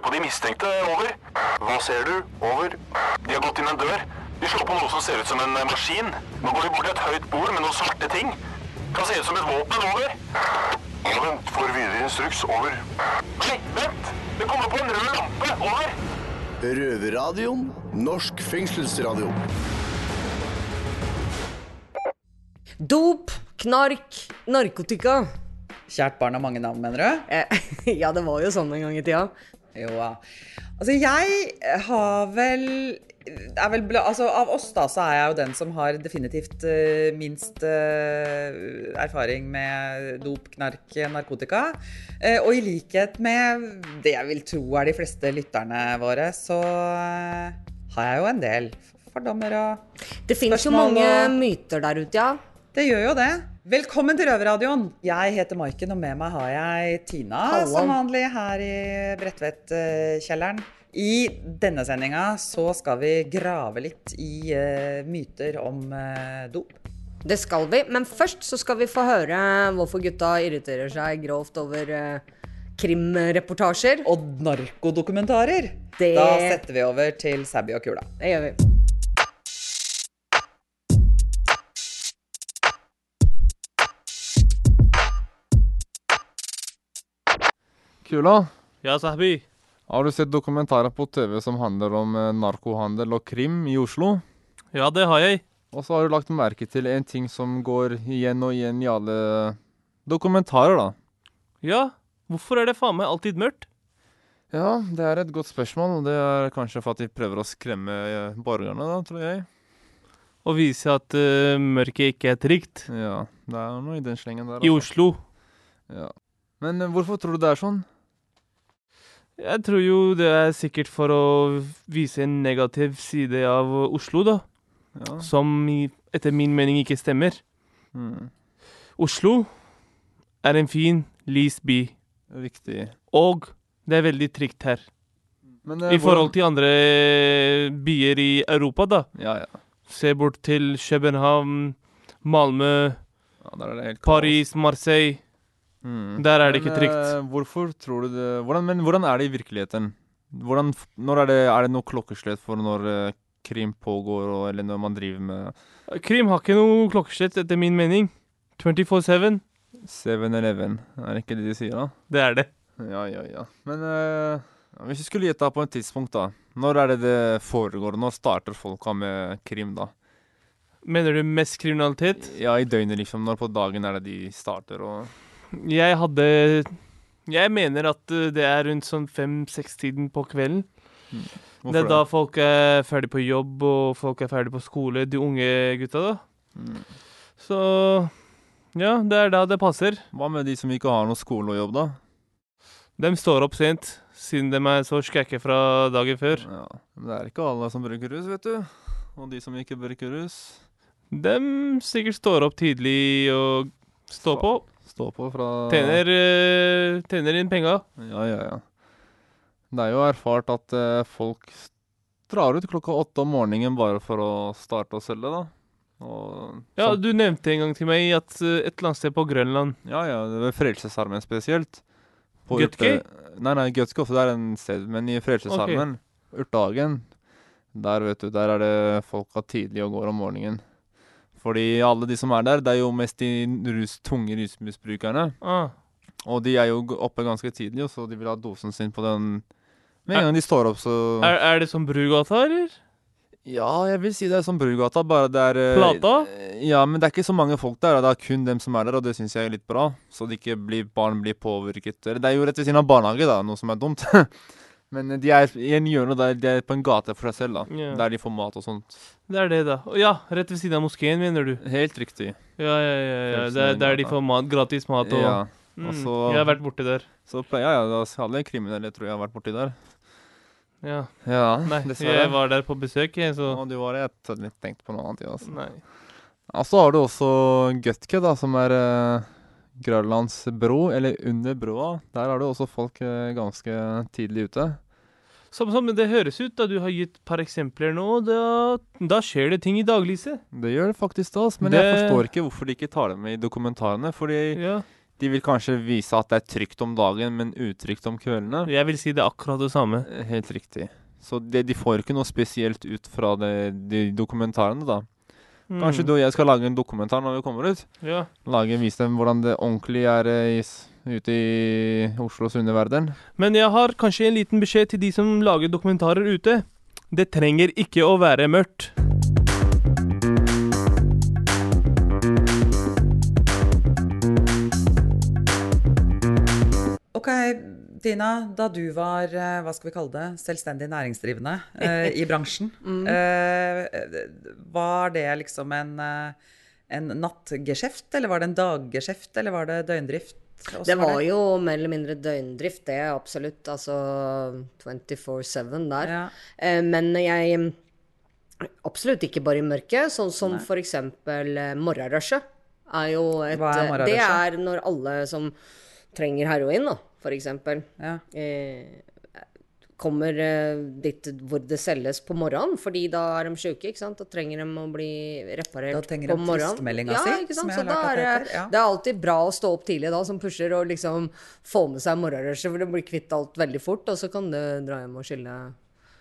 høre på de mistenkte. Over. Hva ser du? Over. De har gått inn en dør. De slår på noe som ser ut som en maskin. Nå går de bort til et høyt bord med noen svarte ting. Kan se ut som et våpen. Over. Vent. Får videre instruks. Over. Nei, vent! Det kommer på en rød lampe. Over. Røverradioen. Norsk fengselsradio. Dop, knark, narkotika. Kjært barn har mange navn, mener du? Eh, ja, det var jo sånn en gang i tida. Jo da. Altså, jeg har vel er vel, altså, Av oss da, så er jeg jo den som har definitivt uh, minst uh, erfaring med dop, knark, narkotika. Uh, og i likhet med det jeg vil tro er de fleste lytterne våre, så har jeg jo en del fordommer og spørsmål. Det finnes jo mange og- myter der ute, ja. Det gjør jo det. Velkommen til Røverradioen. Jeg heter Maiken, og med meg har jeg Tina, Hallo. som vanlig her i Bredtvet-kjelleren. I denne sendinga så skal vi grave litt i uh, myter om uh, dop. Det skal vi. Men først så skal vi få høre hvorfor gutta irriterer seg grovt over uh, krimreportasjer. Og narkodokumentarer. Det- Da setter vi over til Sabby og Kula. Det gjør vi. Kula, Ja, Sahbi. har du sett dokumentarer på TV som handler om eh, narkohandel og krim i Oslo? Ja, det har jeg. Og så har du lagt merke til en ting som går igjen og igjen i alle dokumentarer, da. Ja, hvorfor er det faen meg alltid mørkt? Ja, det er et godt spørsmål, og det er kanskje for at de prøver å skremme eh, borgerne, da, tror jeg. Og vise at uh, mørket ikke er trygt. Ja, det er noe i den slengen der. I altså. Oslo. Ja. Men hvorfor tror du det er sånn? Jeg tror jo det er sikkert for å vise en negativ side av Oslo, da. Ja. Som i, etter min mening ikke stemmer. Mm. Oslo er en fin, lys by. Riktig. Og det er veldig trygt her. Men, eh, I forhold til andre byer i Europa, da. Ja, ja. Se bort til København, Malmö, ja det. Paris, Marseille. Mm. Der er det ikke trygt. Men, hvorfor tror du det hvordan, Men hvordan er det i virkeligheten? Hvordan, er, det, er det noe klokkeslett for når uh, krim pågår, og, eller når man driver med Krim har ikke noe klokkeslett, etter min mening. 24-7, 7-Eleven? Er det ikke det de sier, da? det er det. Ja, ja, ja. Men uh, hvis vi skulle gjette på et tidspunkt, da. Når er det det foregår? Når starter folka med krim, da? Mener du mest kriminalitet? Ja, i døgnet, liksom. Når på dagen er det de starter, og Jeg hadde Jeg mener at eh, det er rundt sånn fem-seks-tiden på kvelden. Hvorfor det er da folk er ferdig på jobb, og folk er ferdig på skole. De unge gutta, da. Mm. Så ja, det er da det passer. Hva med de som ikke har noe skole og jobb, da? De står opp sent, siden de er så skække fra dagen før. Ja, men det er ikke alle som bruker rus, vet du. Og de som ikke bruker rus, De sikkert står opp tidlig og står på. Står på fra Tjener, eh, tjener inn penga. Ja, ja, ja. Det er jo erfart at eh, folk drar ut klokka åtte om morgenen bare for å starte å selge, da. Og Ja, sånn- du nevnte en gang til meg at eh, et eller annet sted på Grønland ja, ja, det er Frelsesarmeen spesielt. På Gutke? Nei, nei, Gutke også, det er en sted, men i Frelsesarmeen, Urtehagen, der vet du, der er det folka tidlig og går om morgenen. Fordi alle de som er der, det er jo mest de rus, tunge rusmisbrukerne. ah. Og de er jo oppe ganske tidlig, så de vil ha dosen sin på den Med en gang de står opp, så er, er det som Brugata, eller? Ja, jeg vil si det er som Brugata, bare det er eh, Plata? Ja, men det er ikke så mange folk der, det er kun dem som er der, og det syns jeg er litt bra. Så det ikke blir, barn blir påvirket. Det er jo rett ved siden av barnehage, da, noe som er dumt. men de er i en hjørne der de er på en gate for seg selv, da. Ja. Der de får mat og sånt. Det er det, da. Og Ja, rett ved siden av moskeen, mener du? Helt riktig. Ja, ja, ja. ja. Det er der de får mat, gratis mat og Ja. mm. og så- Jeg har vært borti der. Så pleier jeg, ja, alle kriminelle tror jeg har vært borti der. Ja. Ja, Nei, dessverre. jeg var der på besøk, jeg, så Og du var det, jeg hadde litt tenkt på noe annet, ja, altså. Nei. Og så har du også Gutke, da, som er uh, Grønlands bro, eller under broa. Der har du også folk eh, ganske tidlig ute. Samme som det høres ut, da du har gitt et par eksempler nå, da, da skjer det ting i daglyset. Det gjør det faktisk, da, men men jeg forstår ikke hvorfor de ikke tar det med i dokumentarene. Fordi Ja. De vil kanskje vise at det er trygt om dagen, men utrygt om kveldene. Jeg vil si det er akkurat det samme. Eh, Helt riktig. Så det, de får ikke noe spesielt ut fra det, de dokumentarene, da. Kanskje Mm. du og jeg skal lage en dokumentar når vi kommer ut? Ja. Lage, Vise dem hvordan det ordentlig er eh, i, ute i Oslos underverden. Men jeg har kanskje en liten beskjed til de som lager dokumentarer ute. Det trenger ikke å være mørkt. Ok, Tina. Da du var eh, hva skal vi kalle det, selvstendig næringsdrivende eh, i bransjen, eh, var det liksom en, en nattgeskjeft, eller var det en daggeskjeft, eller var det døgndrift? Også Det var jo mer eller mindre døgndrift, det, er absolutt. Altså 24-7 der. Ja. Eh, Men jeg Absolutt ikke bare i mørket, sånn som eh, morgenrushet. Er jo et Hva er morgenrushet? Det er når alle som trenger heroin, da, eksempel, Ja. eh, kommer eh, dit hvor det selges på morgenen, fordi da er de sjuke, ikke sant? Da trenger de å bli reparert Da trenger på de morgenen. ja, si, som jeg har lært er det det, ja. det er alltid bra å stå opp tidlig da, som pusher, og liksom få med seg morgenrushet, for du blir kvitt alt veldig fort, og så kan du dra hjem og chille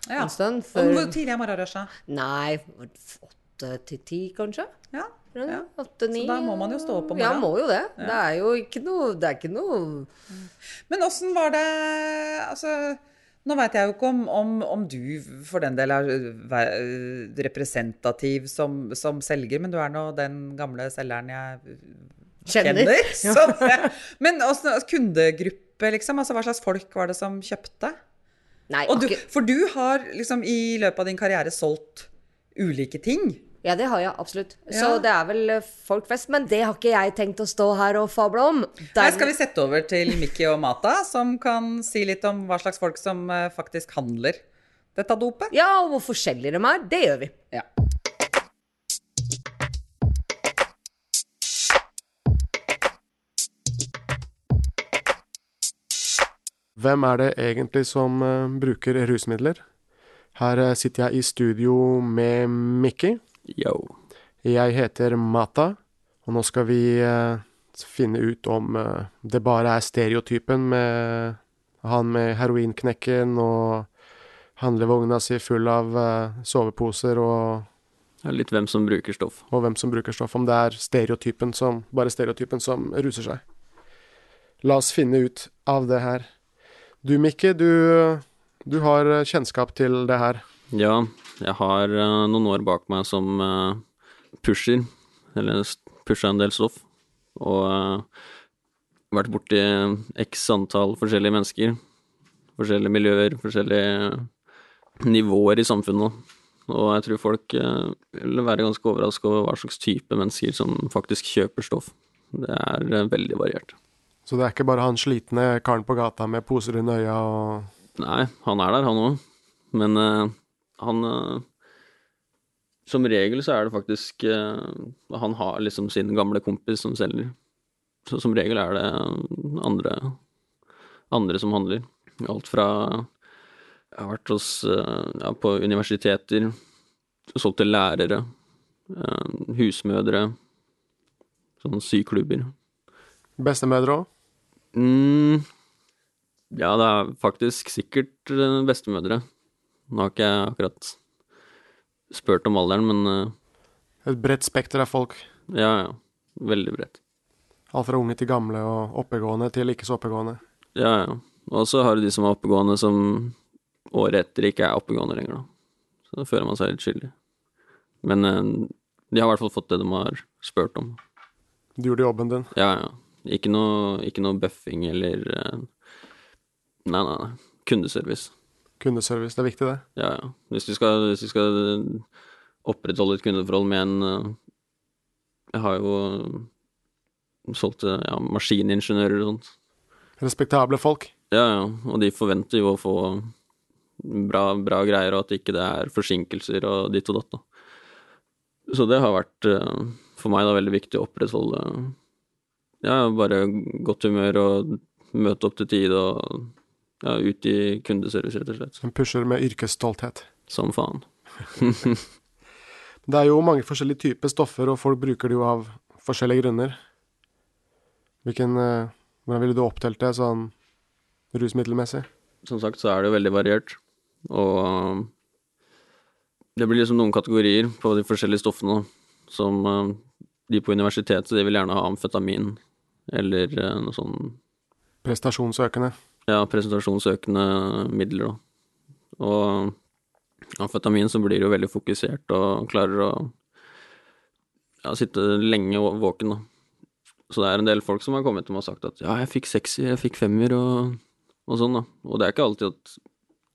Ja. en stund. Hvor tidlig er morgenrushet? Nei, åtte til ti, kanskje? Ja. Ja. Åtte, så da må man jo stå opp om Ja, må jo det. Det er jo ikke noe Det er ikke noe Men åssen var det Altså, nå veit jeg jo ikke om, om, om du for den del er øh, representativ som, som selger, men du er nå den gamle selgeren jeg Kjenner. kjenner. ja. men åssen kundegruppe, liksom? Altså, hva slags folk var det som kjøpte? Nei, du, for du har liksom i løpet av din karriere solgt ulike ting. Ja, det har jeg absolutt. Så Ja. det er vel eh, folk flest. Men det har ikke jeg tenkt å stå her og fable om. Her Der- skal vi sette over til Mikki og Mata, som kan si litt om hva slags folk som eh, faktisk handler dette dopet. Ja, og hvor forskjellige de er. Det gjør vi. Ja. Hvem er det egentlig som eh, bruker rusmidler? Her sitter jeg i studio med Mikki. Yo. Jeg heter Mata, og nå skal vi eh, finne ut om eh, det bare er stereotypen med han med heroinknekken og handlevogna si full av eh, soveposer og, litt hvem som bruker stoff. og hvem som bruker stoff. Om det er stereotypen som, bare stereotypen som ruser seg. La oss finne ut av det her. Du, Mikke, du, du har kjennskap til det her. Ja, jeg har uh, noen år bak meg som uh, pusher, eller pusha en del stoff, og uh, vært borti x antall forskjellige mennesker, forskjellige miljøer, forskjellige nivåer i samfunnet. Og jeg tror folk vil være ganske overraska over hva slags type mennesker som faktisk kjøper stoff. Det er veldig variert. Så det er ikke bare han slitne karen på gata med poser under øya og Nei, han er der, han òg. Men eh, han eh, Som regel så er det faktisk eh, Han har liksom sin gamle kompis som selger. Så som regel er det andre, andre som handler. Alt fra Jeg har vært hos eh, ja, på universiteter, solgt til lærere, eh, husmødre, sånne syklubber. bestemødre òg. Mm, ja, det er faktisk sikkert eh, bestemødre. Nå har ikke jeg akkurat spurt om alderen, men eh, Et bredt spekter av folk. ja, ja. Veldig bredt. Alt fra unge til gamle og oppegående til ikke så oppegående. Ja, ja. Og så har du de som er oppegående, som året etter ikke er oppegående lenger, da. Så da føler man seg litt skyldig. Men eh, de har i hvert fall fått det de har spurt om. Du gjorde jobben din. Ja, ja. Ikke noe, ikke noe buffing eller eh, Nei, nei, nei. Kundeservice. Kundeservice, det er viktig, det. Ja, ja. Hvis du skal, hvis du skal opprettholde et kundeforhold med en eh, Jeg har jo solgt til ja, maskiningeniører og sånt. Respektable folk. Ja, ja. Og de forventer jo å få bra, bra greier, og at ikke det er forsinkelser og ditt og datt, da. Så det har vært eh, for meg da veldig viktig å opprettholde ja, bare godt humør og møte opp til tide og ja, ut i kundeservice, rett og slett. Som pusher med yrkesstolthet. Som faen. Det er jo mange forskjellige typer stoffer, og folk bruker det jo av forskjellige grunner. Hvilken eh, Hvordan ville du opptelt det sånn rusmiddelmessig? Som sagt så er det jo veldig variert, og det blir liksom noen kategorier på de forskjellige stoffene, som um, de på universitetet, de vil gjerne ha amfetamin, eller uh, noe sånn Prestasjonsøkende. Ja, presentasjonsøkende midler, da. Og amfetamin så blir jo veldig fokusert og klarer å ja, sitte lenge våken, da. Så det er en del folk som har kommet til meg og sagt at ja, jeg fikk sexy, jeg fikk femmer og, og sånn, da. Og det er ikke alltid at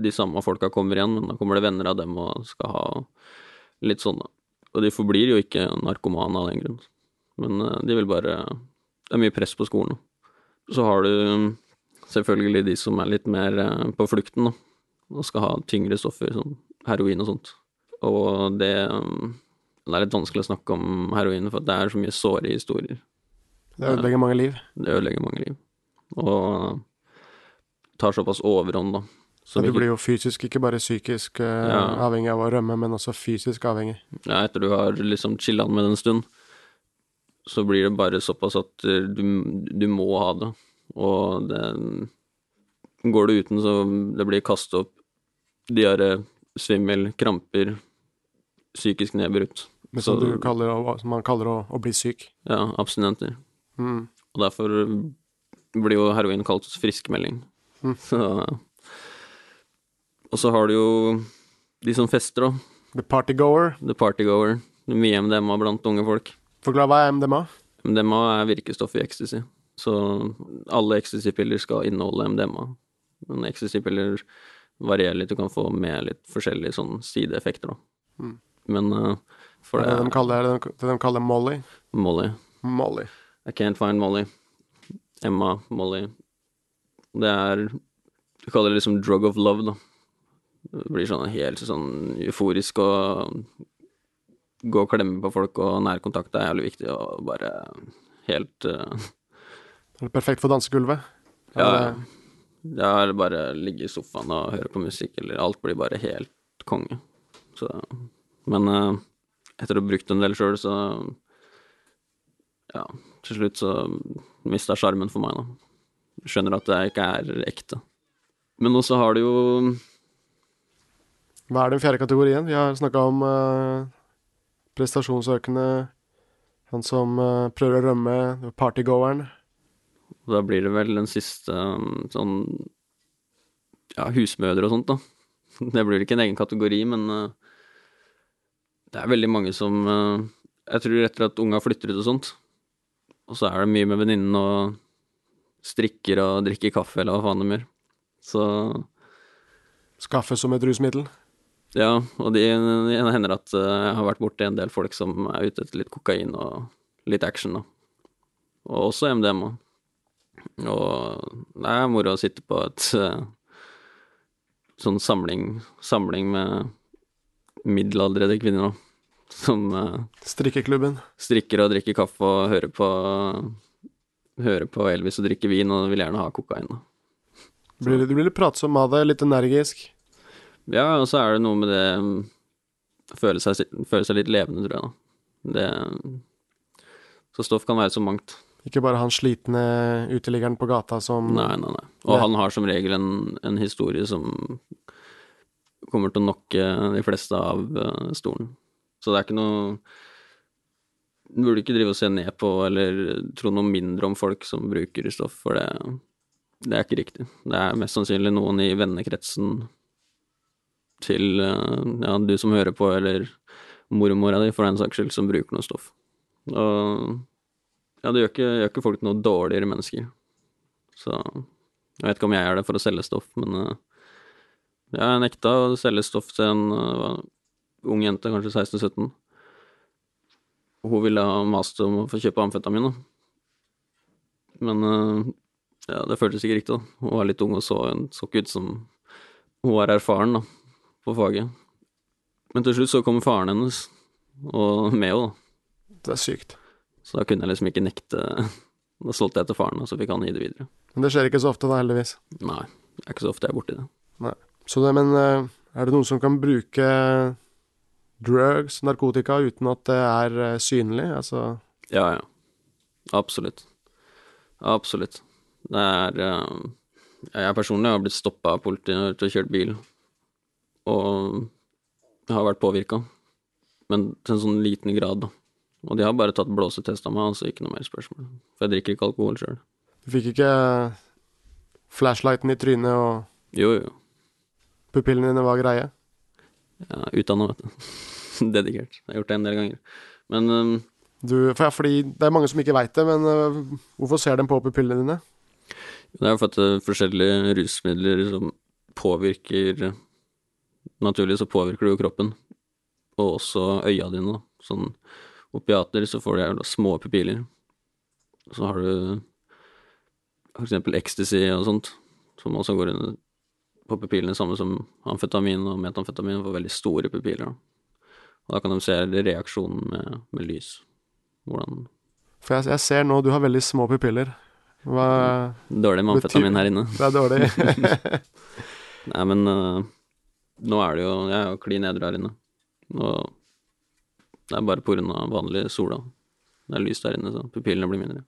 de samme folka kommer igjen, men da kommer det venner av dem og skal ha litt sånn, da. Og de forblir jo ikke narkomane av den grunn. Men eh, de vil bare Det er mye press på skolen. Så har du selvfølgelig de som er litt mer eh, på flukten, da. Og skal ha tyngre stoffer, som heroin og sånt. Og det um, Det er litt vanskelig å snakke om heroin, for det er så mye såre historier. Det ødelegger mange liv. Det ødelegger mange liv. Og tar såpass overhånd, da. Så Ja, du blir jo fysisk, ikke bare psykisk eh, Ja. avhengig av å rømme, men også fysisk avhengig. ja, etter du har liksom chilla med det en stund, så blir det bare såpass at eh, du, du må ha det. Og det Går du uten, så det blir kastet opp diaré, svimmel, kramper, psykisk nedbrutt. Men Så- som, du kaller, som man kaller å, å bli syk. Ja, abstinenter. Mm. Og derfor blir jo heroin kalt friskmelding. Mm. Så Og så har du jo de som fester, da. The partygoer. The partygoer. Er mye MDMA blant unge folk. Forklar hva er MDMA? MDMA er virkestoff i ecstasy. Så alle ecstasy-piller skal inneholde MDMA. Men ecstasy-piller varierer litt, du kan få med litt forskjellige sånn sideeffekter, da. Mm. Men uh, for Det det de kaller, det det de kaller Molly. Molly. Molly. I can't find Molly. Emma, Molly. Det er Du kaller det liksom drug of love, da. Det blir sånn helt sånn euforisk og gå og klemme på folk, og nærkontakt er jævlig viktig, og bare helt uh, Er det perfekt for dansegulvet? Ja, Er ja. det- Det er bare ligge i sofaen og høre på musikk, eller alt blir bare helt konge. Så Men eh, etter å ha brukt en del sjøl, så Ja, til slutt så mista sjarmen for meg, da. Skjønner at det ikke er ekte. Men også har det jo Hva er den fjerde kategorien? Vi har snakka om uh, prestasjonsøkende, han som uh, prøver å rømme, partygoeren. Da blir det vel den siste um, sånn Ja, husmødre og sånt, da. Det blir ikke en egen kategori, men uh, det er veldig mange som uh, Jeg tror etter at unga flytter ut og sånt, og så er det mye med venninnen og strikker og drikker kaffe eller hva faen de gjør. Så Skaffe som et rusmiddel. ja, og det de hender at uh, jeg har vært borti en del folk som er ute etter litt kokain og litt action, da. Og også MDMA. Og det er moro å sitte på et uh, sånn samling, samling med middelaldrende kvinner, nå. Som uh, Strikkeklubben. strikker og drikker kaffe og hører på Hører på Elvis og drikker vin og vil gjerne ha kokain, da. Du blir, du blir litt pratsom av det, litt energisk. Ja, og så er det noe med det Føle seg, føle seg litt levende, tror jeg, da. Det Så stoff kan være så mangt. Ikke bare han slitne uteliggeren på gata som Nei, nei, nei. Og Nei. han har som regel en, en historie som kommer til å nokke de fleste av eh, stolen. Så det er ikke noe Du burde ikke drive og se ned på eller tro noe mindre om folk som bruker stoff, for det, det er ikke riktig. Det er mest sannsynlig noen i vennekretsen til eh, ja, du som hører på, eller mormora di, for den saks skyld, som bruker noe stoff. Og ja, det gjør ikke, gjør ikke folk noe dårligere mennesker. Så jeg vet ikke om jeg gjør det for å selge stoff, men eh, jeg nekta å selge stoff til en uh, ung jente, kanskje 16-17. Hun ville ha mast om å få kjøpe amfetamin, da. Men uh, ja, det føltes ikke riktig, da. Hun var litt ung og så, så ikke ut som hun var erfaren, da, på faget. Men til slutt så kommer faren hennes, og med henne, da. Det er sykt. Så da kunne jeg liksom ikke nekte Da solgte jeg til faren, og så fikk han gi det videre. Men det skjer ikke så ofte, da, heldigvis. Nei, det er ikke så ofte jeg er borti det. Så det, men eh, er det noen som kan bruke drugs, narkotika, uten at det er eh, synlig? Altså Ja, ja. Absolutt. Absolutt. Det er eh, Jeg personlig har blitt stoppa av politiet til å kjøre bil, og har vært påvirka. Men til en sånn liten grad, da. Og de har bare tatt blåsetest av meg, altså ikke noe mer spørsmål. For jeg drikker ikke alkohol sjøl. Du fikk ikke flashlighten i trynet, og Jo, jo. pupillene dine var greie? Ja, utdanna, vet du. Dedikert. Jeg har gjort det en del ganger. Men um, Du, for, ja, fordi det er mange som ikke veit det, men uh, hvorfor ser de på pupillene dine? det er jo for at er forskjellige rusmidler som påvirker Naturlig så påvirker det jo kroppen, og også øya dine. Sånn opiater, så får du jævla små pupiller. Så har du for eksempel ecstasy og sånt, som også går under på pupillene, samme som amfetamin og metamfetamin, får veldig store pupiller. Og da kan de se reaksjonen med, med lys. Hvordan For jeg, jeg ser nå du har veldig små pupiller. Hva Dårlig med amfetamin her inne. Det er dårlig. Nei, men uh, nå er det jo Jeg er jo klin edru her inne. Og det er bare av vanlig sola. Det er lys der inne, så pupillene blir mindre.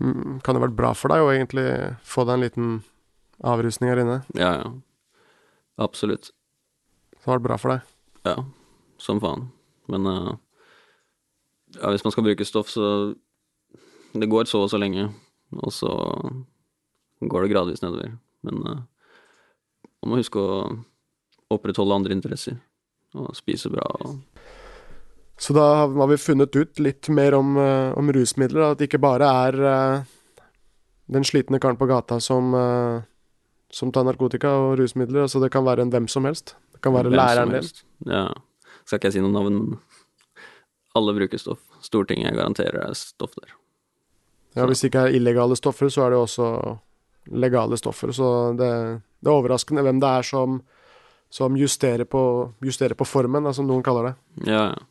Mm, kan det vært bra for deg å egentlig få deg en liten avrusning her inne? Ja, ja. Absolutt. Det har vært bra for deg. Ja, som faen. Men uh, ja, hvis man skal bruke stoff, så Det går så og så lenge, og så går det gradvis nedover. Men uh, man må huske å opprettholde andre interesser. Og spise bra og Så da har vi funnet ut litt mer om, eh, om rusmidler. da. At det ikke bare er eh, den slitne karen på gata som, eh, som tar narkotika og rusmidler. Altså det kan være en hvem som helst. Det kan være Hvem læreren din. Ja. Skal ikke jeg si noen navn, men alle bruker stoff. Stortinget garanterer det er stoff der. Ja, hvis det ikke er illegale stoffer, så er det også legale stoffer. Så det, det er overraskende hvem det er som, som justerer, på, justerer på formen, da, som noen kaller det. Ja, ja.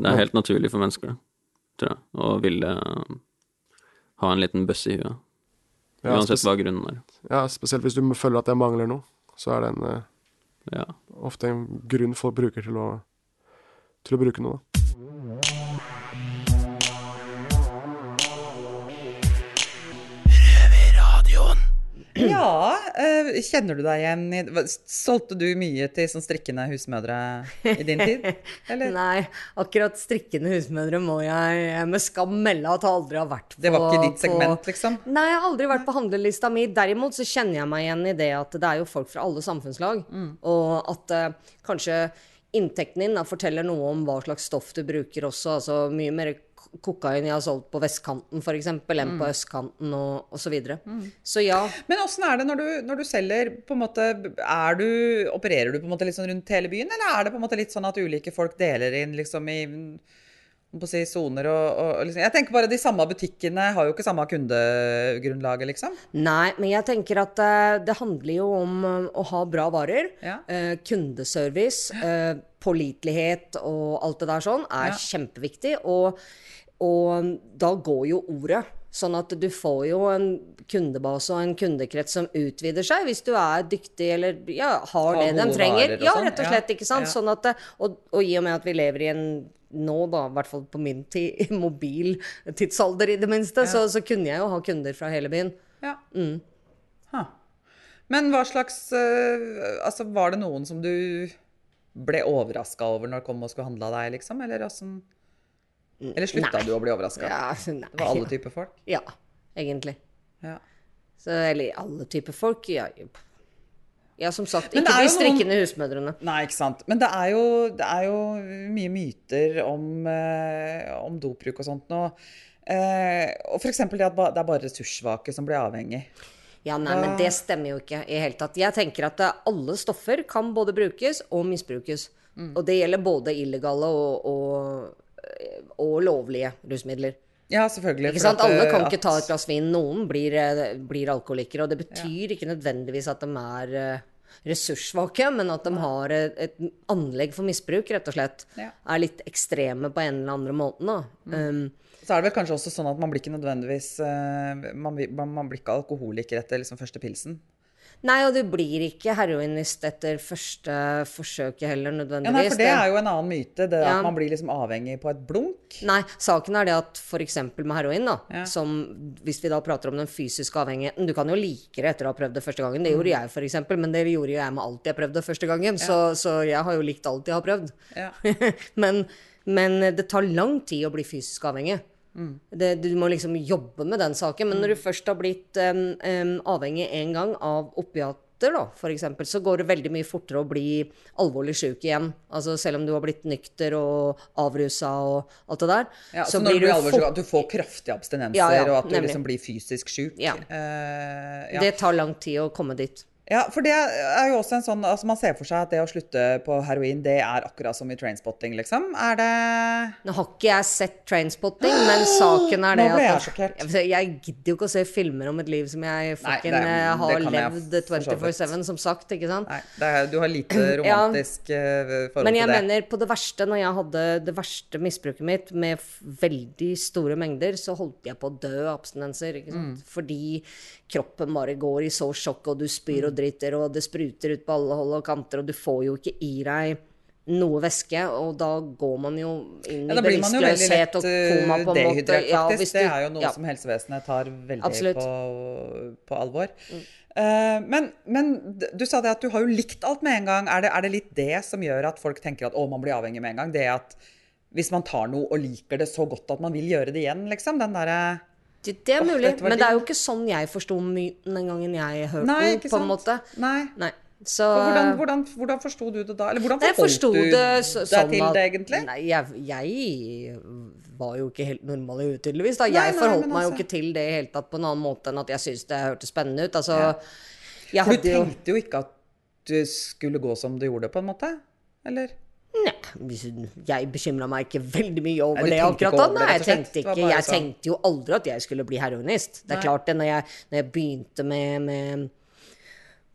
Det er helt naturlig for mennesker, tror jeg, å ville ha en liten bøsse i huet. Ja, Uansett hva grunnen er. Ja, spesielt hvis du føler at det mangler noe, så er det en, eh, Ja. ofte en grunn folk bruker til å, til å bruke noe. Da. Ja, eh, kjenner du deg igjen i Solgte du mye til sånn strikkende husmødre i din tid? Eller? Nei, akkurat strikkende husmødre må jeg med skam melde at jeg aldri har vært på. Det var ikke ditt på- segment, liksom? Nei, jeg har aldri vært på handlelista mi. Derimot så kjenner jeg meg igjen i det at det er jo folk fra alle samfunnslag. Mm. Og at uh, kanskje inntekten din da, forteller noe om hva slags stoff du bruker også. Altså mye mer kokain jeg har solgt på vestkanten f.eks. enn Mm. på østkanten og, osv. så videre. Så ja. Men åssen er det når du, når du selger på en måte, du, Opererer du på en måte litt sånn rundt hele byen, eller er det på en måte litt sånn at ulike folk deler inn liksom i på si, soner og, og liksom Jeg tenker bare de samme butikkene har jo ikke samme kundegrunnlaget, liksom. Nei, men jeg tenker at uh, det handler jo om eh, å ha bra varer. Ja. Uh, kundeservice, uh, pålitelighet og alt det der sånn er Ja. kjempeviktig. Og, og da går jo ordet. Sånn at du får jo en kundebase og en kundekrets som utvider seg, hvis du er dyktig eller ja, har Har det de trenger. Ja, sånn, rett og slett. ikke sant? Sånn at, og, og i og med at vi lever i en nå, da, i hvert fall på min tid, mobil tidsalder i det minste, så, så kunne jeg jo ha kunder fra hele byen. Ja. Ha. Men hva slags eh, Altså, var det noen som du ble overraska over når kom og skulle handle av deg, liksom? Eller åssen Eller slutta Nei. du å bli overraska? Ja. Det var alle typer folk? Ja, egentlig. Ja. Så, eller alle typer folk. Ja, ja som sagt, ikke de strikkende noen- husmødrene. Nei, ikke sant. Men det er jo, det er jo mye myter om, eh, om dopbruk og sånt nå. Eh, og f.eks. det at det er bare ressurssvake som blir avhengig. Ja, nei, men det stemmer jo ikke i hele tatt. Jeg tenker at eh, alle stoffer kan både brukes og misbrukes. Mm. Og det gjelder både illegale og, og, og lovlige rusmidler. Ja, selvfølgelig. Ikke sant? at, Alle kan kan ikke ta et glass vin. Noen blir, eh, blir alkoholikere. Og det betyr ikke nødvendigvis at de er eh, ressurssvake, men at de har et, et anlegg for misbruk, rett og slett. Ja. Er litt ekstreme på en eller andre måten. Da. Um, Så er det vel kanskje også sånn at man blir ikke nødvendigvis uh, man, man blir ikke alkoholiker etter liksom første pilsen. Nei, og du blir ikke heroinist etter første forsøket heller, nødvendigvis. Ja, nei, for det er jo en annen myte, det Ja. at man blir liksom avhengig på et blunk. Nei, saken er det at f.eks. med heroin, da, Ja. som hvis vi da prater om den fysiske avhengigheten Du kan jo like det etter å ha prøvd det første gangen. Det Mm. gjorde jeg f.eks., men det gjorde jo jeg med alt jeg prøvde første gangen. Så, så jeg har jo likt alt jeg har prøvd. Ja. men, men det tar lang tid å bli fysisk avhengig. Mm. Det, du må liksom jobbe med den saken. Men når du først har blitt um, um, avhengig en gang av opiater, da, for eksempel, så går det veldig mye fortere å bli alvorlig sjuk igjen. Altså selv om du har blitt nykter og avrusa og alt det der. Ja, så, når du blir alvorlig syk, at du får kraftige abstinenser, Ja, ja, og at du nemlig. liksom blir fysisk sjuk. Ja. Uh, ja. Det tar lang tid å komme dit. Ja, for det er jo også en sånn altså Man ser for seg at det å slutte på heroin, det er akkurat som i trainspotting, liksom. Er det Nå har ikke jeg sett Trainspotting, men saken er det Nå ble jeg sjokkert. Jeg, jeg gidder jo ikke å se filmer om et liv som jeg fucking Nei, eh, det har levd for så vidt. 24-7, som sagt, ikke sant? Nei, det er, du har lite Ja. forhold til det. Men jeg mener, på det verste, når jeg hadde det verste misbruket mitt med veldig store mengder, så holdt jeg på å dø av abstinenser. Ikke Mm. sant? Fordi kroppen bare går i så sjokk, og du spyr Mm. og driter, og det spruter ut på alle hold og kanter, og du får jo ikke i deg noe væske, og da går man jo inn Ja, i da blir man jo veldig bevisstløshet og eh, koma, på en måte. dehydrert, Ja, faktisk. det er jo noe ja. som helsevesenet tar veldig på, på alvor. Eh, men, men du sa det at du har jo likt alt med en gang. Er det, er det litt det som gjør at folk tenker at å, man blir avhengig med en gang? Det at hvis man tar noe og liker det så godt at man vil gjøre det igjen, liksom? Den derre Det, det er mulig, oh, men det er jo ikke sånn jeg forsto den gangen jeg hørte Nei, den, på på en måte. Nei. Nei. Så Hvordan, hvordan, hvordan forsto du det da? Eller hvordan forholdt du det så, deg sånn til det, egentlig? Nei, jeg, jeg var jo ikke helt normal i huet, tydeligvis. Da. Jeg nei, forholdt meg meg jo altså- ikke til det i hele tatt på en annen måte enn at jeg syntes det hørtes spennende ut. Altså, jeg For du tenkte jo ikke at du skulle gå som du gjorde, på en måte? Eller? Nei, jeg bekymra meg ikke veldig mye over Nei, det akkurat da. Nei, jeg tenkte ikke Jeg sånn. tenkte jo aldri at jeg skulle bli heroinist. Det er Nei. klart det, når jeg, når jeg begynte med, med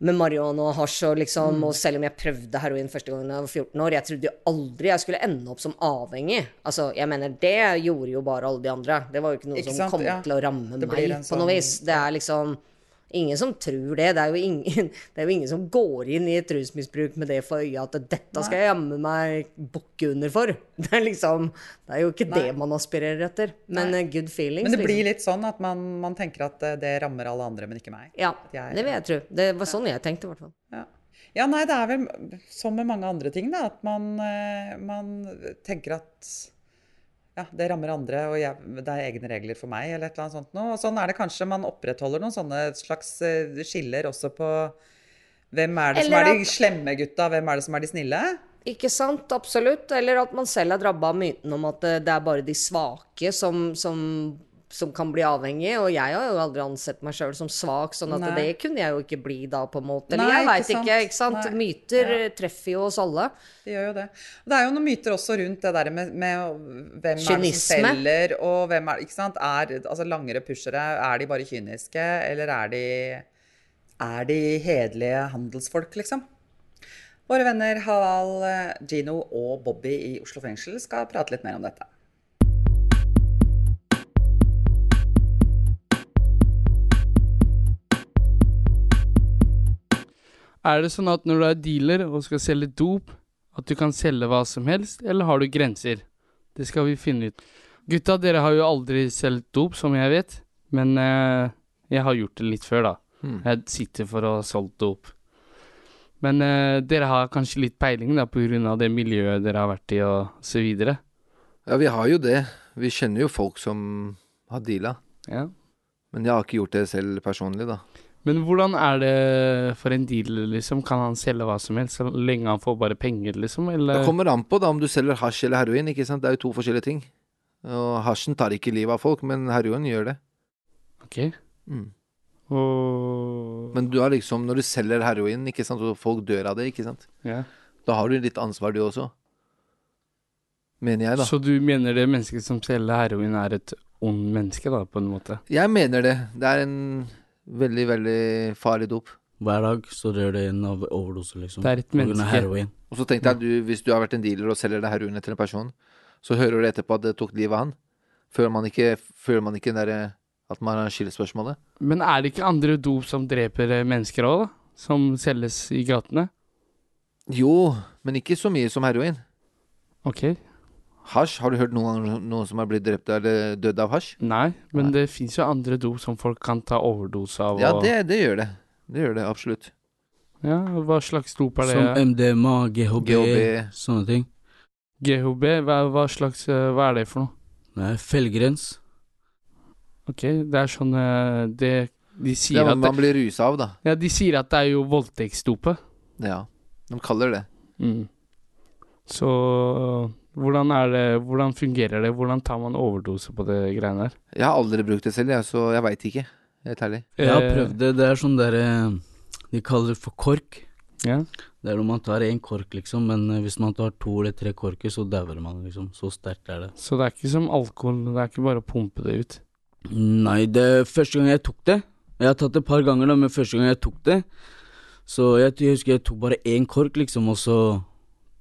med marihuana og hasj og liksom Mm. Og selv om jeg prøvde heroin første gangen da jeg var 14 år, jeg trodde jo aldri jeg skulle ende opp som avhengig. Altså, jeg mener, det gjorde jo bare alle de andre. Det var jo ikke noe Ikke som sant, kom ja. til å ramme meg på noe sånn- vis. Det er liksom Ingen som tror det. Det er jo ingen, det er jo ingen som går inn i et rusmisbruk med det for øye at dette skal jeg jammen meg bukke under for. Det er liksom Det er jo ikke Nei. det man aspirerer etter. Men Nei. eh, good feelings. Men det liksom. blir litt sånn at man, man tenker at eh, det rammer alle andre, men ikke meg. Ja, jeg- det vil jeg tro. Det var sånn jeg tenkte, i hvert fall. Ja. ja, nei, det er vel som med mange andre ting, da, at man, eh, man tenker at ja, det rammer andre, og jeg, det er egne regler for meg, eller et eller annet sånt noe. Og sånn er det kanskje. Man opprettholder noen sånne slags eh, skiller også på hvem er det som er de at- slemme gutta, hvem er det som er de snille? Ikke sant? Absolutt. Eller at man selv er drabba av myten om at eh, det er bare de svake som, som, som kan bli avhengig. Og jeg har jo aldri ansett meg sjøl som svak, sånn at Nei. det kunne jeg jo ikke bli da, på en måte. Eller Nei, jeg veit ikke, ikke sant. Nei. Myter Ja. treffer jo oss alle. De gjør jo det. Det er jo noen myter også rundt det der med, med hvem er det som selger, og hvem er Ikke sant? Er, altså langere pushere, er de bare kyniske, eller er de Er de hederlige handelsfolk, liksom? Våre venner Halal, Gino og Bobby i Oslo fengsel skal prate litt mer om dette. Er det sånn at når du er dealer og skal selge dop, at du kan selge hva som helst, eller har du grenser? Det skal vi finne ut. Gutta, dere har jo aldri solgt dop, som jeg vet, men eh, jeg har gjort det litt før, da. Hmm. Jeg sitter for å ha solgt dop. Men eh, dere har kanskje litt peiling, da, på grunn av det miljøet dere har vært i, og så videre. Ja, vi har jo det. Vi kjenner jo folk som har deala. Ja. Men jeg har ikke gjort det selv personlig, da. Men hvordan er det for en dealer, liksom? Kan han selge hva som helst, så lenge han får bare penger, liksom? Eller? Det kommer an på da om du selger hasj eller heroin, ikke sant. Det er jo to forskjellige ting. Og hasjen tar ikke livet av folk, men heroin gjør det. Ok. Mm. Og Men du har liksom, når du selger heroin, ikke sant, og folk dør av det, ikke sant. Ja. Da har du litt ansvar du også. Mener jeg, da. Så du mener det mennesket som selger heroin, er et ond menneske, da, på en måte? Jeg mener det. Det er en veldig, veldig farlig dop. Hver dag så dør det en av overdose, liksom. Det er et På grunn av menneske. Og så tenkte jeg at du, hvis du har vært en dealer og selger det heroinet til en person, så hører du etterpå at det tok livet av han. Føler man ikke, føler man ikke der, at man har skillespørsmålet? Men er det ikke andre dop som dreper eh, mennesker òg, da? som selges i gatene? Jo, men ikke så mye som heroin. Ok. Hasj, har du hørt noen noen som har blitt drept eller dødd av hasj? Nei, men det fins jo andre dop som folk kan ta overdose av. Ja, og- det, det gjør det. Det gjør det absolutt. Ja, Hva slags dop er det? Som MDMA, GHB, GHB. sånne ting. GHB, hva, hva slags eh, Hva er det for noe? Det er feilgrens. Ok, det er sånn det, De Det sier er, at man det, blir rusa av, da. Ja, de sier at det er jo voldtektsdopet. Ja. De kaller det. Mm. Så hvordan er det Hvordan fungerer det? Hvordan tar man overdose på det greiene der? Jeg har aldri brukt det selv, jeg, så jeg veit ikke. Helt ærlig. Jeg har Eh, prøvd det. Det er sånn derre De kaller det for kork. Ja. Det er når man tar én kork, liksom, men eh, hvis man tar to eller tre korker, så dauer man, liksom. Så sterkt er det. Så det er ikke som alkohol, det er ikke bare å pumpe det ut. Nei, det første gang jeg tok det Jeg har tatt det et par ganger, da, men første gang jeg tok det Så jeg, jeg husker jeg tok bare én kork, liksom, og så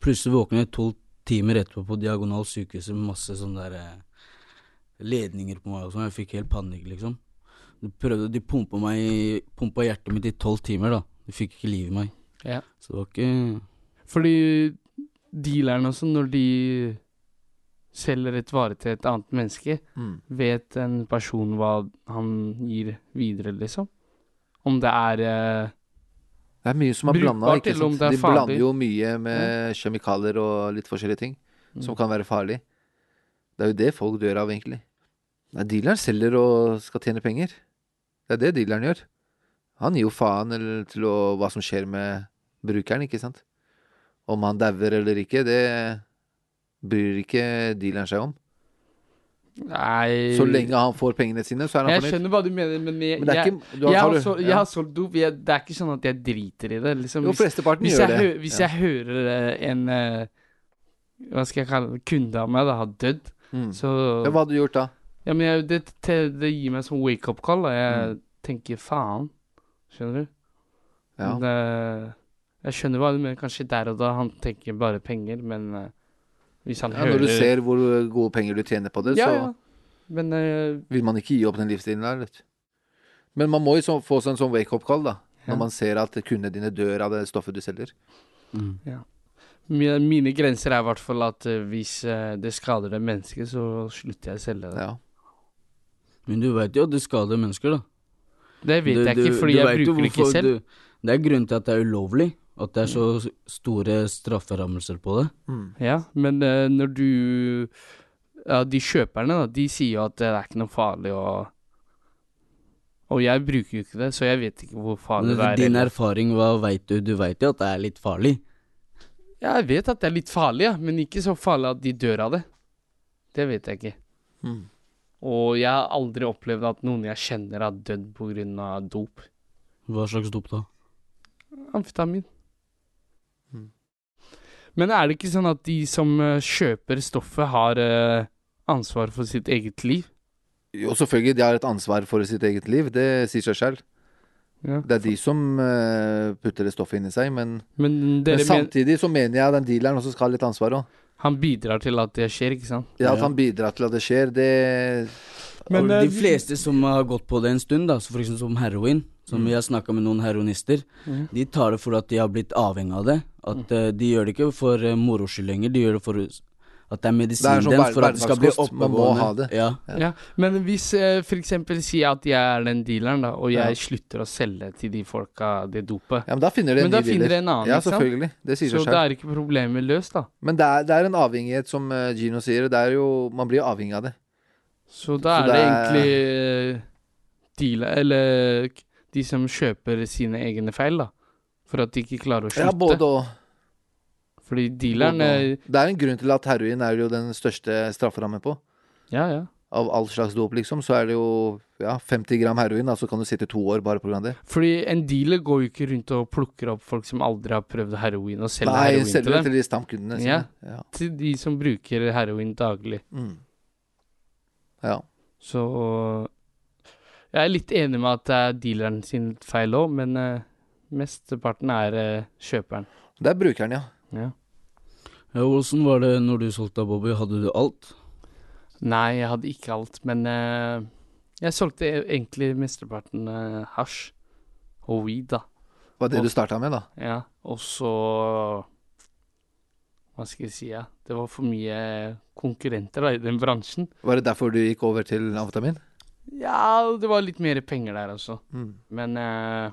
plutselig våkner jeg tolv timer etterpå på Diagonal sykehus med masse sånne der eh, ledninger på meg og sånn. Jeg fikk helt panikk, liksom. De prøvde, de pumpa meg Pumpa hjertet mitt i tolv timer, da. De fikk ikke liv i meg. Ja. Så det var ikke Fordi dealerne også, når de selger et vare til et annet menneske, Mm. vet en person hva han gir videre, liksom? Om det er eh, Det er mye som er blanda. De blander jo mye med kjemikalier og litt forskjellige ting som Mm. kan være farlig. Det er jo det folk dør av, egentlig. Nei, dealeren selger og skal tjene penger. Det er det dealeren gjør. Han gir jo faen til å, hva som skjer med brukeren, ikke sant. Om han dauer eller ikke, det bryr ikke dealeren seg om. Nei Så lenge han får pengene sine, så er han Jeg fornøyd. skjønner hva du mener, men jeg, Men det jeg, ikke- du har- jeg, har har, så, ja. har solgt dop. Jeg, det er ikke sånn at jeg driter i det. Liksom, Jo, hvis, flesteparten hvis gjør jeg, det. hø- hvis Ja. jeg hører eh, en eh, Hva skal jeg kalle det kunde av meg da har dødd, Mm. så Ja, hva hadde du gjort da? Ja, men jeg, det, det, det gir meg sånn wake-up call. Da. Jeg Mm. tenker faen. Skjønner du? Ja. Det, jeg skjønner hva du mener. Kanskje der og da han tenker bare penger, men eh, hvis han Ja, hører når du ser hvor gode penger du tjener på det, Ja, så ja. Men uh, vil man ikke gi opp den livsstilen der. Vet. Men man må jo så, få seg en sånn wake-up-call, da. Ja. Når man ser at kundene dine dør av det stoffet du selger. mine, mine grenser er i hvert fall at eh, hvis eh, det skader det mennesket, så slutter jeg å selge det. Ja. Men du veit jo at det skader mennesker, da. Det vet Du- jeg ikke, fordi jeg bruker det ikke selv. Du, det er grunnen til at det er ulovlig. At det er så store strafferammelser på det. Ja, men uh, når du Ja, de kjøperne, da, de sier jo at det er ikke noe farlig å Og jeg bruker jo ikke det, så jeg vet ikke hvor farlig Men det er. din eller- erfaring, hva veit du? Du veit jo at det er litt farlig. Ja, jeg vet at det er litt farlig, ja, men ikke så farlig at de dør av det. Det vet jeg ikke. Mm. Og jeg har aldri opplevd at noen jeg kjenner har dødd pga. dop. Hva slags dop da? Amfetamin. Mm. Men er det ikke sånn at de som eh, kjøper stoffet, har eh, ansvar for sitt eget liv? Jo, selvfølgelig, de har et ansvar for sitt eget liv. Det sier seg selv. Ja. Det er de som eh, putter det stoffet inni seg, men, Men men samtidig så mener jeg den dealeren også skal ha litt ansvar òg. han bidrar til at det skjer, ikke sant? Ja, at han bidrar til at det skjer, det Men, de fleste som har gått på det en stund, da, så for eksempel som heroin, som vi har snakka med noen heroinister, Mhm. de tar det for at de har blitt avhengig av det. At uh, De gjør det ikke for uh, moro skyld lenger, de gjør det for at det er medisinen sånn deres, for at det skal bli hverdagskost. Man må oppegående. ha det. Ja. Ja, men hvis eh, eksempel sier at jeg er den dealeren, da, og jeg Ja. slutter å selge til de folka det dopet, Ja, men da finner de en Men da ny finner de en annen, Ja, ikke sant? selvfølgelig. Det sier så det da er ikke problemet løst, da. Men det er, det er en avhengighet, som eh, Gino sier. Det er jo, man blir jo avhengig av det. Så da Så er det, det er- egentlig uh, dealer, eller de som kjøper sine egne feil, da. For at de ikke klarer å slutte. Ja, både og. Fordi dealeren. Det er en grunn til at heroin er jo den største strafferammen på. Ja, ja. Av all slags dop, liksom, så er det jo ja, 50 gram heroin, da, så kan du sitte to år bare av det. Fordi en dealer går jo ikke rundt og plukker opp folk som aldri har prøvd heroin, og selger Nei, heroin til selger det selger til de stamkundene Ja. Ja. Til de som bruker heroin daglig. Mm. ja. Så jeg er litt enig med at det er dealeren sin feil òg, men uh, mesteparten er uh, kjøperen. Det er brukeren, ja. Ja. Ja, Åssen var det når du solgte av Bobby? Hadde du alt? Nei, jeg hadde ikke alt, men uh, jeg solgte e- egentlig mesteparten uh, hasj og weed, da. var det du starta med, da? Ja, og så Hva skal jeg si, ja. Det var for mye konkurrenter da, i den bransjen. Var det derfor du gikk over til amfetamin? Ja, det var litt mer penger der altså. Mm. Men eh,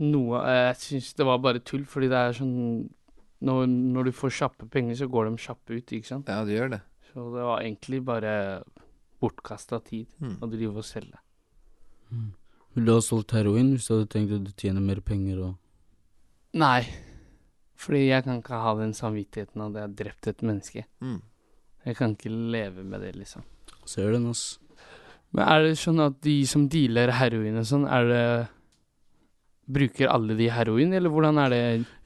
noe eh, Jeg syns det var bare tull, fordi det er sånn når, når du får kjappe penger, så går de kjappe ut, ikke sant? Ja, det gjør det. Så det var egentlig bare bortkasta tid Mm. å drive og selge. Ville du ha solgt heroin hvis du hadde tenkt at du tjener mer penger og Nei, fordi jeg kan ikke ha den samvittigheten at jeg har drept et menneske. Mm. Jeg kan ikke leve med det, liksom. Ser den, ass. Men er det sånn at de som dealer heroin og sånn, er det Bruker alle de heroin, eller hvordan er det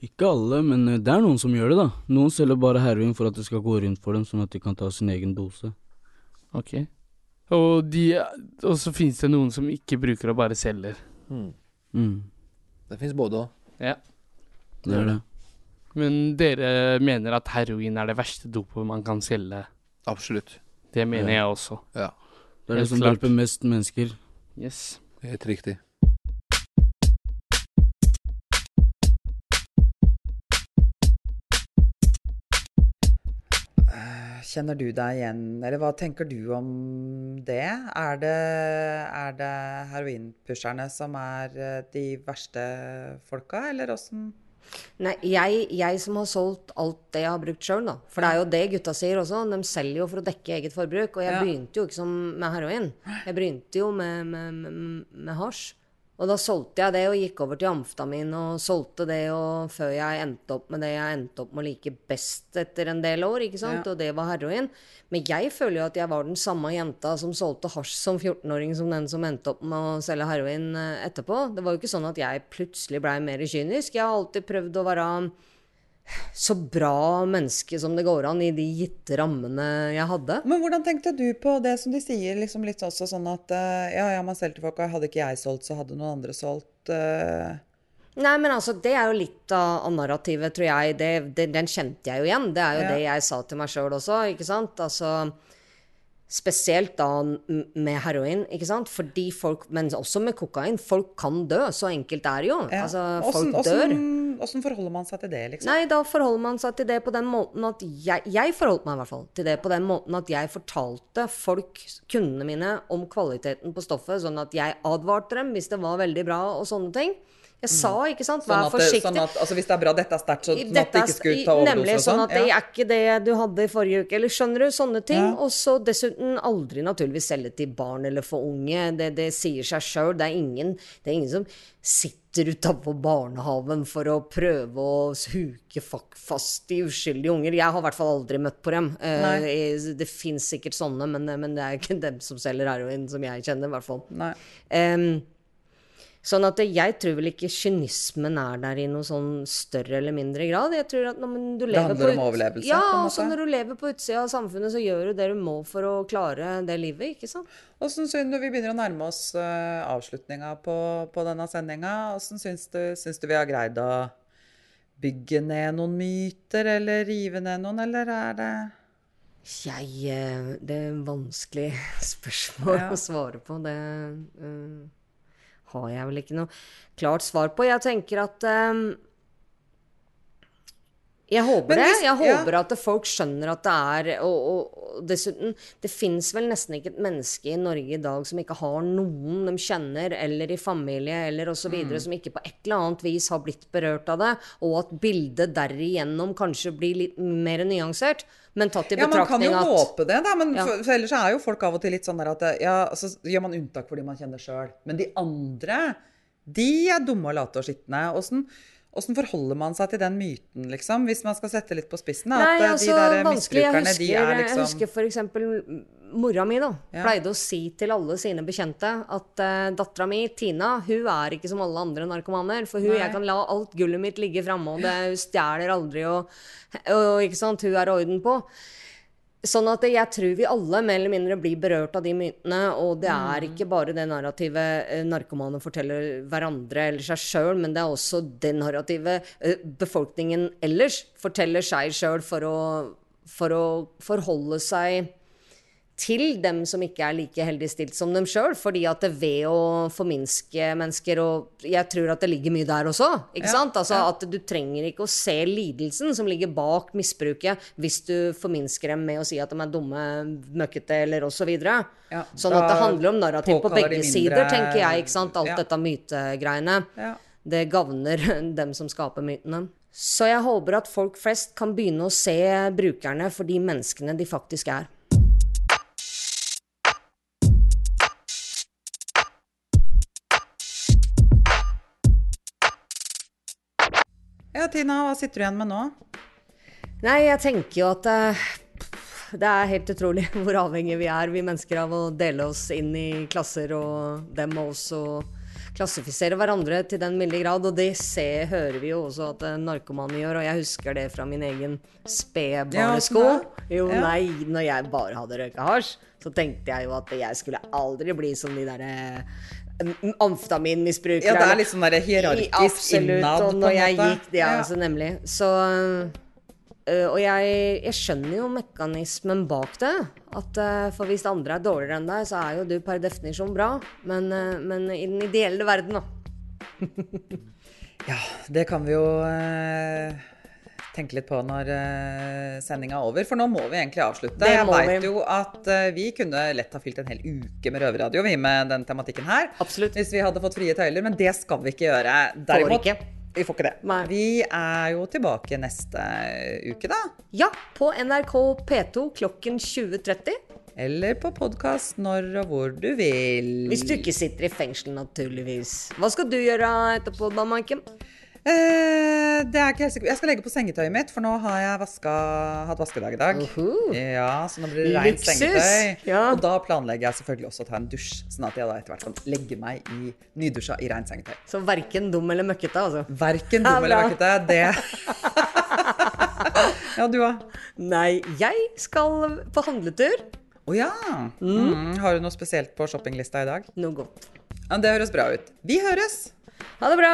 Ikke alle, men eh, det er noen som gjør det, da. Noen selger bare heroin for at det skal gå rundt for dem, sånn at de kan ta sin egen dose. Ok. Og, de, og så finnes det noen som ikke bruker og bare selger. Mm. Mm, Det fins både òg. Ja. det er det. Men dere mener at heroin er det verste dopet man kan selge? Absolutt. Det mener Ja. jeg også. Ja, Det er det som klart. hjelper mest mennesker. Yes. helt riktig. Kjenner du deg igjen, eller hva tenker du om det? Er det, er det heroinpusherne som er eh, de verste folka, eller åssen? Nei, jeg, jeg som har solgt alt det jeg har brukt sjøl, da. For det er jo det gutta sier også. De selger jo for å dekke eget forbruk. Og jeg Ja. begynte jo ikke som med heroin. Jeg begynte jo med, med, med, med hasj. Og da solgte jeg det og gikk over til amfetamin og solgte det og før jeg endte opp med det jeg endte opp med å like best etter en del år, ikke sant. Ja. Og det var heroin. Men jeg føler jo at jeg var den samme jenta som solgte hasj som 14-åring som den som endte opp med å selge heroin eh, etterpå. Det var jo ikke sånn at jeg plutselig blei mer kynisk. Jeg har alltid prøvd å være så bra menneske som det går an i de gitte rammene jeg hadde. Men hvordan tenkte du på det som de sier, liksom litt også sånn at eh, ja, ja, man selger til folk, og hadde ikke jeg solgt, så hadde noen andre solgt. Uh... Nei, men altså, det er jo litt av, av narrativet, tror jeg. Det, det, den kjente jeg jo igjen. Det er jo Ja. det jeg sa til meg sjøl også, ikke sant. Altså Spesielt da med heroin, ikke sant. Fordi folk Men også med kokain. Folk kan dø. Så enkelt er det jo. Ja. Altså, folk dør. Åssen forholder man seg til det, liksom? Nei, da forholder man seg til det på den måten at jeg, jeg forholdt meg i hvert fall til det på den måten at jeg fortalte folk, kundene mine, om kvaliteten på stoffet, sånn at jeg advarte dem hvis det var veldig bra og sånne ting. Jeg sa, ikke sant, Sånn vær at, forsiktig. sånn at altså, hvis det er bra, dette er sterkt, så sånn at det ikke skulle ta overdose Nemlig og sånn sånn? at det er ikke det du hadde i forrige uke, eller skjønner du? Sånne ting. Og så dessuten aldri naturligvis selge til barn eller for unge. Det, det sier seg sjøl. Det, ingen- det er ingen som sitter utafor barnehagen for å prøve å huke fast de uskyldige unger. Jeg har i hvert fall aldri møtt på dem. Nei. det fins sikkert sånne, men, men det er ikke dem som selger heroin, som jeg kjenner, i hvert fall. Nei. Em, sånn at jeg tror vel ikke kynismen er der i noe sånn større eller mindre grad. Jeg tror at når du Det lever handler på om overlevelse, Ja, altså når du lever på utsida av samfunnet, så gjør du det du må for å klare det livet, ikke sant? Åssen syns du vi begynner å nærme oss uh, avslutninga på, på denne sendinga? Åssen syns du, syns du vi har greid å bygge ned noen myter, eller rive ned noen, eller er det Jeg eh, Det er vanskelig spørsmål Ja. å svare på. Det eh, har jeg vel ikke noe klart svar på. Jeg tenker at eh, Jeg håper hvis, det. Jeg Jeg ja. håper at folk skjønner at det er Og, og, og dessuten, det fins vel nesten ikke et menneske i Norge i dag som ikke har noen de kjenner, eller i familie, eller osv., Mm. som ikke på et eller annet vis har blitt berørt av det, og at bildet derigjennom kanskje blir litt mer nyansert. Men tatt i Ja, man kan jo at håpe det, da. Men Ja. for, for ellers er jo folk av og til litt sånn der at ja, så gjør man unntak for de man kjenner sjøl. Men de andre, de er dumme og late og skitne. Åssen åssen forholder man seg til den myten, liksom? Hvis man skal sette litt på spissen? Da, Nei, eh, altså, de der. Jeg misbrukerne, husker, de er jeg liksom husker for eksempel mora mi, da. Ja. Pleide å si til alle sine bekjente at uh, dattera mi, Tina, hun er ikke som alle andre narkomaner. For hun, Nei. jeg kan la alt gullet mitt ligge framme, og det, hun stjeler aldri, og, og ikke sant, hun er orden på. Sånn at jeg tror vi alle mer eller mindre blir berørt av de mytene. Og det er Mm. ikke bare det narrativet eh, narkomane forteller hverandre eller seg sjøl, men det er også det narrativet eh, befolkningen ellers forteller seg sjøl for for å forholde seg til dem som ikke er like heldig stilt som dem sjøl. Fordi at det ved å forminske mennesker og Jeg tror at det ligger mye der også. Ikke Ja, sant? Altså ja. At du trenger ikke å se lidelsen som ligger bak misbruket, hvis du forminsker dem med å si at de er dumme, møkkete eller osv. Ja, sånn at det handler om narrativ på begge mindre- sider, tenker jeg. ikke sant? Alt Ja. dette mytegreiene. Ja. Det gagner dem som skaper mytene. Så jeg håper at folk flest kan begynne å se brukerne for de menneskene de faktisk er. Tina, hva sitter du igjen med nå? Nei, jeg tenker jo at uh, det er helt utrolig hvor avhengige vi er, vi mennesker, av å dele oss inn i klasser og dem og oss, og klassifisere hverandre til den milde grad. Og det ser, hører vi jo også at eh, narkomane gjør, og jeg husker det fra min egen spede barnesko. jo, nei, når jeg bare hadde røyka hasj, så tenkte jeg jo at jeg skulle aldri bli som de derre amfetaminmisbrukere. Ja, det er litt sånn der hierarkisk Absolutt, innad, og når jeg gikk, ja, Ja. altså nemlig. Så øh, Og jeg, jeg skjønner jo mekanismen bak det. At øh, For hvis andre er dårligere enn deg, så er jo du per definisjon bra. Men, øh, men i den ideelle verden, da. Ja, det kan vi jo tenke litt på når eh, sendinga er over. For nå må vi egentlig avslutte. Det Jeg veit jo at eh, vi kunne lett ha fylt en hel uke med røverradio vi med den tematikken her. Absolutt. Hvis vi hadde fått frie tøyler, men det skal vi ikke gjøre. Får ikke. Vi får ikke det. Nei. Vi er jo tilbake neste uke, da. Ja, på NRK P2 klokken 20.30. Eller på podkast når og hvor du vil. Hvis du ikke sitter i fengsel, naturligvis. Hva skal du gjøre etterpå, da, Maiken? Eh, det er ikke helt sikkert. Jeg skal legge på sengetøyet mitt, for nå har jeg vaska, hatt vaskedag i dag. Uhu. Ja, Så nå blir det rent sengetøy. Ja. Og da planlegger jeg selvfølgelig også å ta en dusj, sånn at jeg da etter hvert kan legge meg i nydusja i rent sengetøy. Så verken dum eller møkkete, altså. Verken dum eller møkkete. Det Ja, du òg. Nei, jeg skal på handletur. Å ja. Mm. Har du noe spesielt på shoppinglista i dag? Noe godt. Ja, det høres bra ut. Vi høres. Ha det bra.